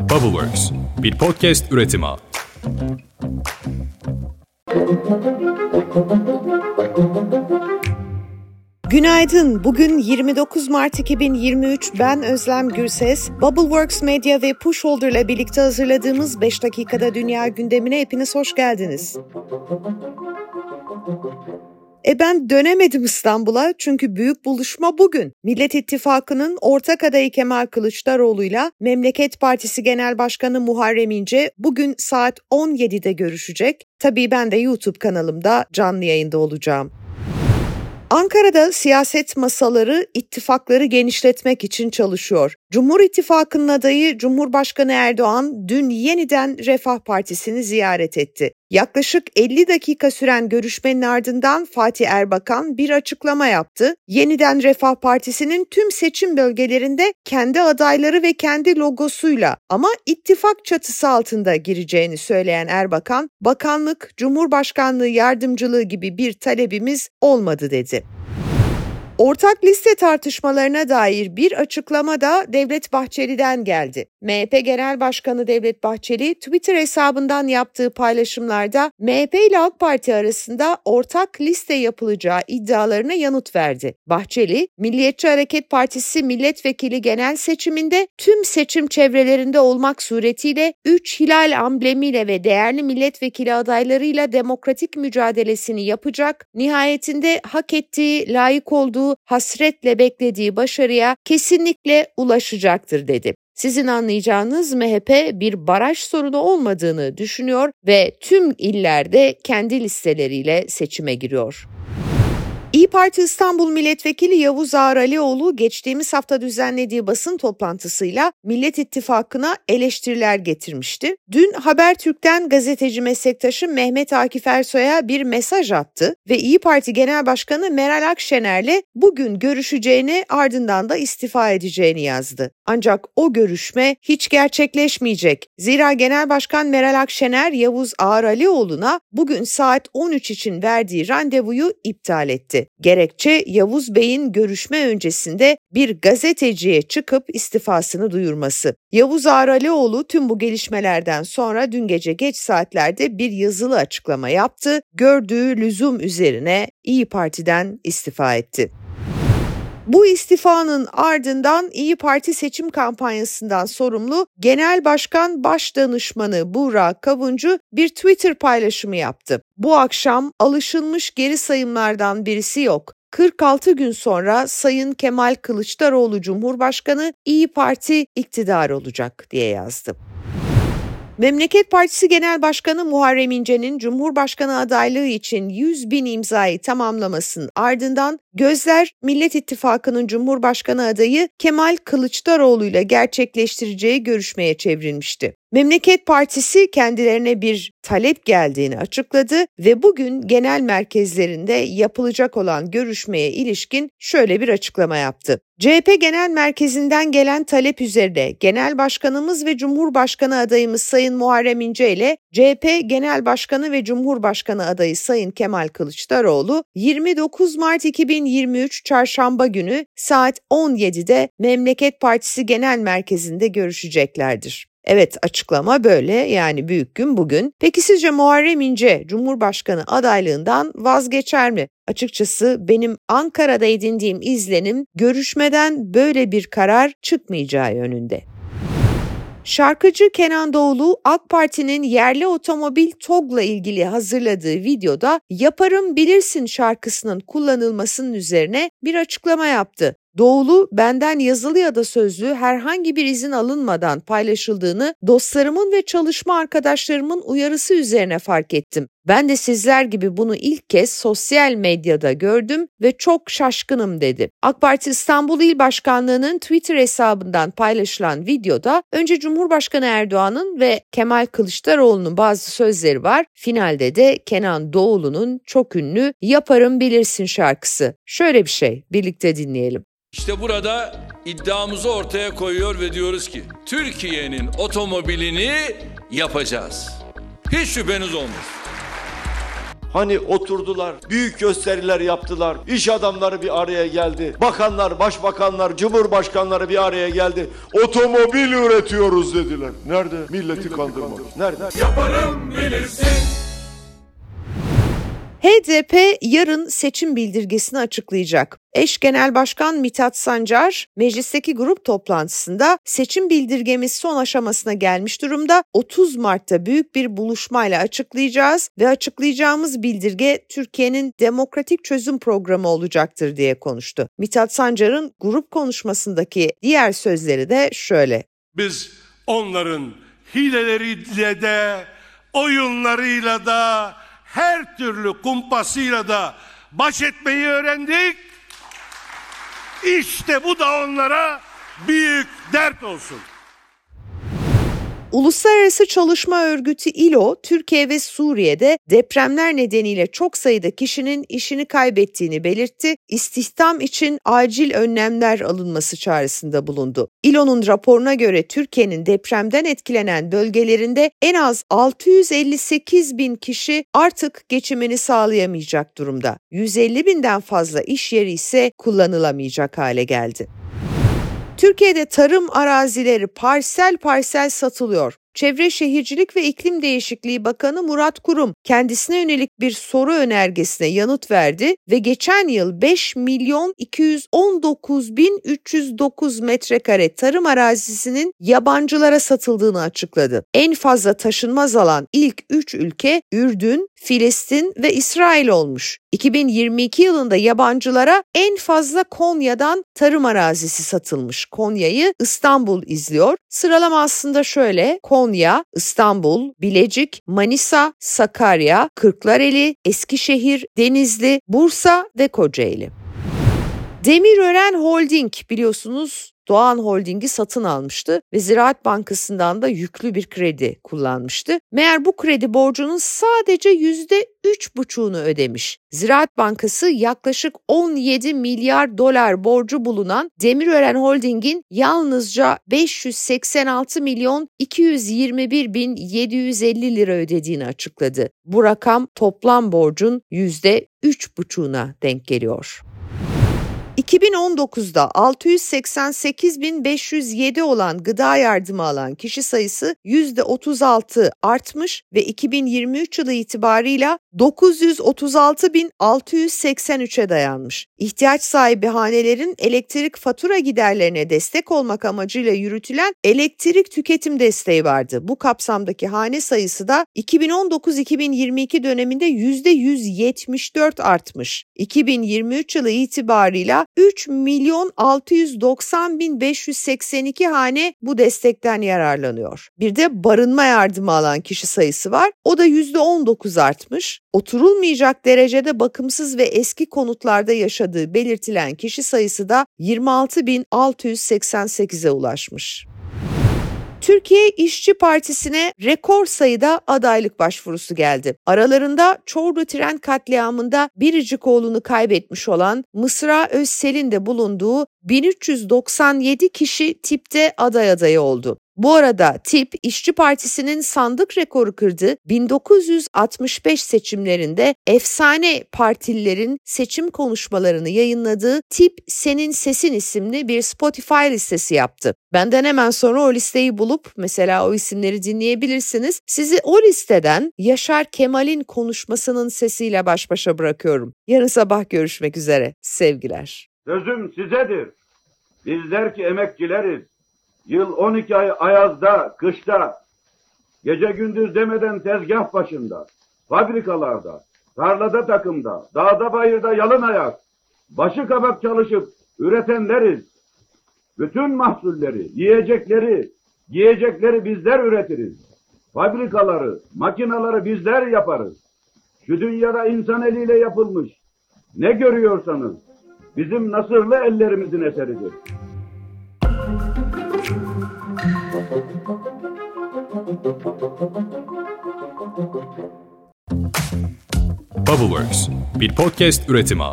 Bubbleworks, bir podcast üretimi. Günaydın. Bugün 29 Mart 2023. Ben Özlem Gürses. Bubbleworks Media ve Pushholder ile birlikte hazırladığımız 5 dakikada dünya gündemine hepiniz hoş geldiniz. E ben dönemedim İstanbul'a çünkü büyük buluşma bugün. Millet İttifakı'nın ortak adayı Kemal Kılıçdaroğlu'yla Memleket Partisi Genel Başkanı Muharrem İnce bugün saat 17'de görüşecek. Tabii ben de YouTube kanalımda canlı yayında olacağım. Ankara'da siyaset masaları ittifakları genişletmek için çalışıyor. Cumhur İttifakı'nın adayı Cumhurbaşkanı Erdoğan dün yeniden Refah Partisi'ni ziyaret etti. Yaklaşık 50 dakika süren görüşmenin ardından Fatih Erbakan bir açıklama yaptı. Yeniden Refah Partisi'nin tüm seçim bölgelerinde kendi adayları ve kendi logosuyla ama ittifak çatısı altında gireceğini söyleyen Erbakan, bakanlık, cumhurbaşkanlığı yardımcılığı gibi bir talebimiz olmadı dedi. Ortak liste tartışmalarına dair bir açıklama da Devlet Bahçeli'den geldi. MHP Genel Başkanı Devlet Bahçeli Twitter hesabından yaptığı paylaşımlarda MHP ile AK Parti arasında ortak liste yapılacağı iddialarına yanıt verdi. Bahçeli, Milliyetçi Hareket Partisi milletvekili genel seçiminde tüm seçim çevrelerinde olmak suretiyle 3 hilal amblemiyle ve değerli milletvekili adaylarıyla demokratik mücadelesini yapacak, nihayetinde hak ettiği, layık olduğu, hasretle beklediği başarıya kesinlikle ulaşacaktır dedi. Sizin anlayacağınız MHP bir baraj sorunu olmadığını düşünüyor ve tüm illerde kendi listeleriyle seçime giriyor. İyi Parti İstanbul Milletvekili Yavuz Ağralioğlu geçtiğimiz hafta düzenlediği basın toplantısıyla Millet İttifakı'na eleştiriler getirmişti. Dün Habertürk'ten gazeteci meslektaşı Mehmet Akif Ersoy'a bir mesaj attı ve İyi Parti Genel Başkanı Meral Akşener'le bugün görüşeceğini ardından da istifa edeceğini yazdı. Ancak o görüşme hiç gerçekleşmeyecek. Zira Genel Başkan Meral Akşener Yavuz Ağralioğlu'na bugün saat 13 için verdiği randevuyu iptal etti. Gerekçe Yavuz Bey'in görüşme öncesinde bir gazeteciye çıkıp istifasını duyurması. Yavuz Ağralioğlu tüm bu gelişmelerden sonra dün gece geç saatlerde bir yazılı açıklama yaptı. Gördüğü lüzum üzerine İyi Parti'den istifa etti. Bu istifanın ardından İyi Parti seçim kampanyasından sorumlu Genel Başkan Başdanışmanı Buğra Kavuncu bir Twitter paylaşımı yaptı. Bu akşam alışılmış geri sayımlardan birisi yok. 46 gün sonra Sayın Kemal Kılıçdaroğlu Cumhurbaşkanı İyi Parti iktidar olacak diye yazdı. Memleket Partisi Genel Başkanı Muharrem İnce'nin Cumhurbaşkanı adaylığı için 100 bin imzayı tamamlamasının ardından gözler Millet İttifakı'nın Cumhurbaşkanı adayı Kemal Kılıçdaroğlu ile gerçekleştireceği görüşmeye çevrilmişti. Memleket Partisi kendilerine bir talep geldiğini açıkladı ve bugün genel merkezlerinde yapılacak olan görüşmeye ilişkin şöyle bir açıklama yaptı. CHP Genel Merkezi'nden gelen talep üzerine Genel Başkanımız ve Cumhurbaşkanı adayımız Sayın Muharrem İnce ile CHP Genel Başkanı ve Cumhurbaşkanı adayı Sayın Kemal Kılıçdaroğlu 29 Mart 2023 Çarşamba günü saat 17'de Memleket Partisi Genel Merkezi'nde görüşeceklerdir. Evet açıklama böyle yani büyük gün bugün. Peki sizce Muharrem İnce Cumhurbaşkanı adaylığından vazgeçer mi? Açıkçası benim Ankara'da edindiğim izlenim görüşmeden böyle bir karar çıkmayacağı yönünde. Şarkıcı Kenan Doğulu AK Parti'nin yerli otomobil TOG'la ilgili hazırladığı videoda Yaparım Bilirsin şarkısının kullanılmasının üzerine bir açıklama yaptı. Doğulu benden yazılı ya da sözlü herhangi bir izin alınmadan paylaşıldığını dostlarımın ve çalışma arkadaşlarımın uyarısı üzerine fark ettim. Ben de sizler gibi bunu ilk kez sosyal medyada gördüm ve çok şaşkınım dedi. AK Parti İstanbul İl Başkanlığı'nın Twitter hesabından paylaşılan videoda önce Cumhurbaşkanı Erdoğan'ın ve Kemal Kılıçdaroğlu'nun bazı sözleri var. Finalde de Kenan Doğulu'nun çok ünlü Yaparım Bilirsin şarkısı. Şöyle bir şey birlikte dinleyelim. İşte burada iddiamızı ortaya koyuyor ve diyoruz ki Türkiye'nin otomobilini yapacağız. Hiç şüpheniz olmasın. Hani oturdular, büyük gösteriler yaptılar, iş adamları bir araya geldi, bakanlar, başbakanlar, cumhurbaşkanları bir araya geldi. Otomobil üretiyoruz dediler. Nerede? Milleti kandırmak. Nerede? Yaparım bilirsin. HDP yarın seçim bildirgesini açıklayacak. Eş Genel Başkan Mithat Sancar, meclisteki grup toplantısında seçim bildirgemiz son aşamasına gelmiş durumda. 30 Mart'ta büyük bir buluşmayla açıklayacağız ve açıklayacağımız bildirge Türkiye'nin demokratik çözüm programı olacaktır diye konuştu. Mithat Sancar'ın grup konuşmasındaki diğer sözleri de şöyle. Biz onların hileleriyle de oyunlarıyla da her türlü kumpasıyla da baş etmeyi öğrendik. İşte bu da onlara büyük dert olsun. Uluslararası Çalışma Örgütü ILO, Türkiye ve Suriye'de depremler nedeniyle çok sayıda kişinin işini kaybettiğini belirtti. İstihdam için acil önlemler alınması çağrısında bulundu. ILO'nun raporuna göre Türkiye'nin depremden etkilenen bölgelerinde en az 658 bin kişi artık geçimini sağlayamayacak durumda. 150 binden fazla iş yeri ise kullanılamayacak hale geldi. Türkiye'de tarım arazileri parsel parsel satılıyor. Çevre Şehircilik ve İklim Değişikliği Bakanı Murat Kurum kendisine yönelik bir soru önergesine yanıt verdi ve geçen yıl 5 milyon 219 bin 309 metrekare tarım arazisinin yabancılara satıldığını açıkladı. En fazla taşınmaz alan ilk 3 ülke Ürdün, Filistin ve İsrail olmuş. 2022 yılında yabancılara en fazla Konya'dan tarım arazisi satılmış. Konya'yı İstanbul izliyor. Sıralama aslında şöyle. Konya, İstanbul, Bilecik, Manisa, Sakarya, Kırklareli, Eskişehir, Denizli, Bursa ve Kocaeli. Demirören Holding biliyorsunuz Doğan Holding'i satın almıştı ve Ziraat Bankası'ndan da yüklü bir kredi kullanmıştı. Meğer bu kredi borcunun sadece yüzde üç buçuğunu ödemiş. Ziraat Bankası yaklaşık 17 milyar dolar borcu bulunan Demirören Holding'in yalnızca 586 milyon 221 bin 750 lira ödediğini açıkladı. Bu rakam toplam borcun yüzde üç buçuğuna denk geliyor. 2019'da 688.507 olan gıda yardımı alan kişi sayısı %36 artmış ve 2023 yılı itibarıyla 936.683'e dayanmış. İhtiyaç sahibi hanelerin elektrik fatura giderlerine destek olmak amacıyla yürütülen elektrik tüketim desteği vardı. Bu kapsamdaki hane sayısı da 2019-2022 döneminde %174 artmış. 2023 yılı itibarıyla 3 milyon 690 bin 582 hane bu destekten yararlanıyor. Bir de barınma yardımı alan kişi sayısı var. O da %19 artmış. Oturulmayacak derecede bakımsız ve eski konutlarda yaşadığı belirtilen kişi sayısı da 26.688'e ulaşmış. Türkiye İşçi Partisi'ne rekor sayıda adaylık başvurusu geldi. Aralarında Çorlu tren katliamında biricik oğlunu kaybetmiş olan Mısra Özsel'in de bulunduğu 1397 kişi tipte aday adayı oldu. Bu arada TİP İşçi Partisi'nin sandık rekoru kırdı. 1965 seçimlerinde efsane partililerin seçim konuşmalarını yayınladığı Tip Senin Sesin isimli bir Spotify listesi yaptı. Benden hemen sonra o listeyi bulup mesela o isimleri dinleyebilirsiniz. Sizi o listeden Yaşar Kemal'in konuşmasının sesiyle baş başa bırakıyorum. Yarın sabah görüşmek üzere. Sevgiler. Sözüm sizedir. Bizler ki emekçileriz. Yıl 12 ay ayazda, kışta, gece gündüz demeden tezgah başında, fabrikalarda, tarlada takımda, dağda bayırda yalın ayak, başı kabak çalışıp üretenleriz. Bütün mahsulleri, yiyecekleri, giyecekleri bizler üretiriz. Fabrikaları, makinaları bizler yaparız. Şu dünyada insan eliyle yapılmış. Ne görüyorsanız bizim nasırlı ellerimizin eseridir. Bubbleworks, bir podcast üretimi.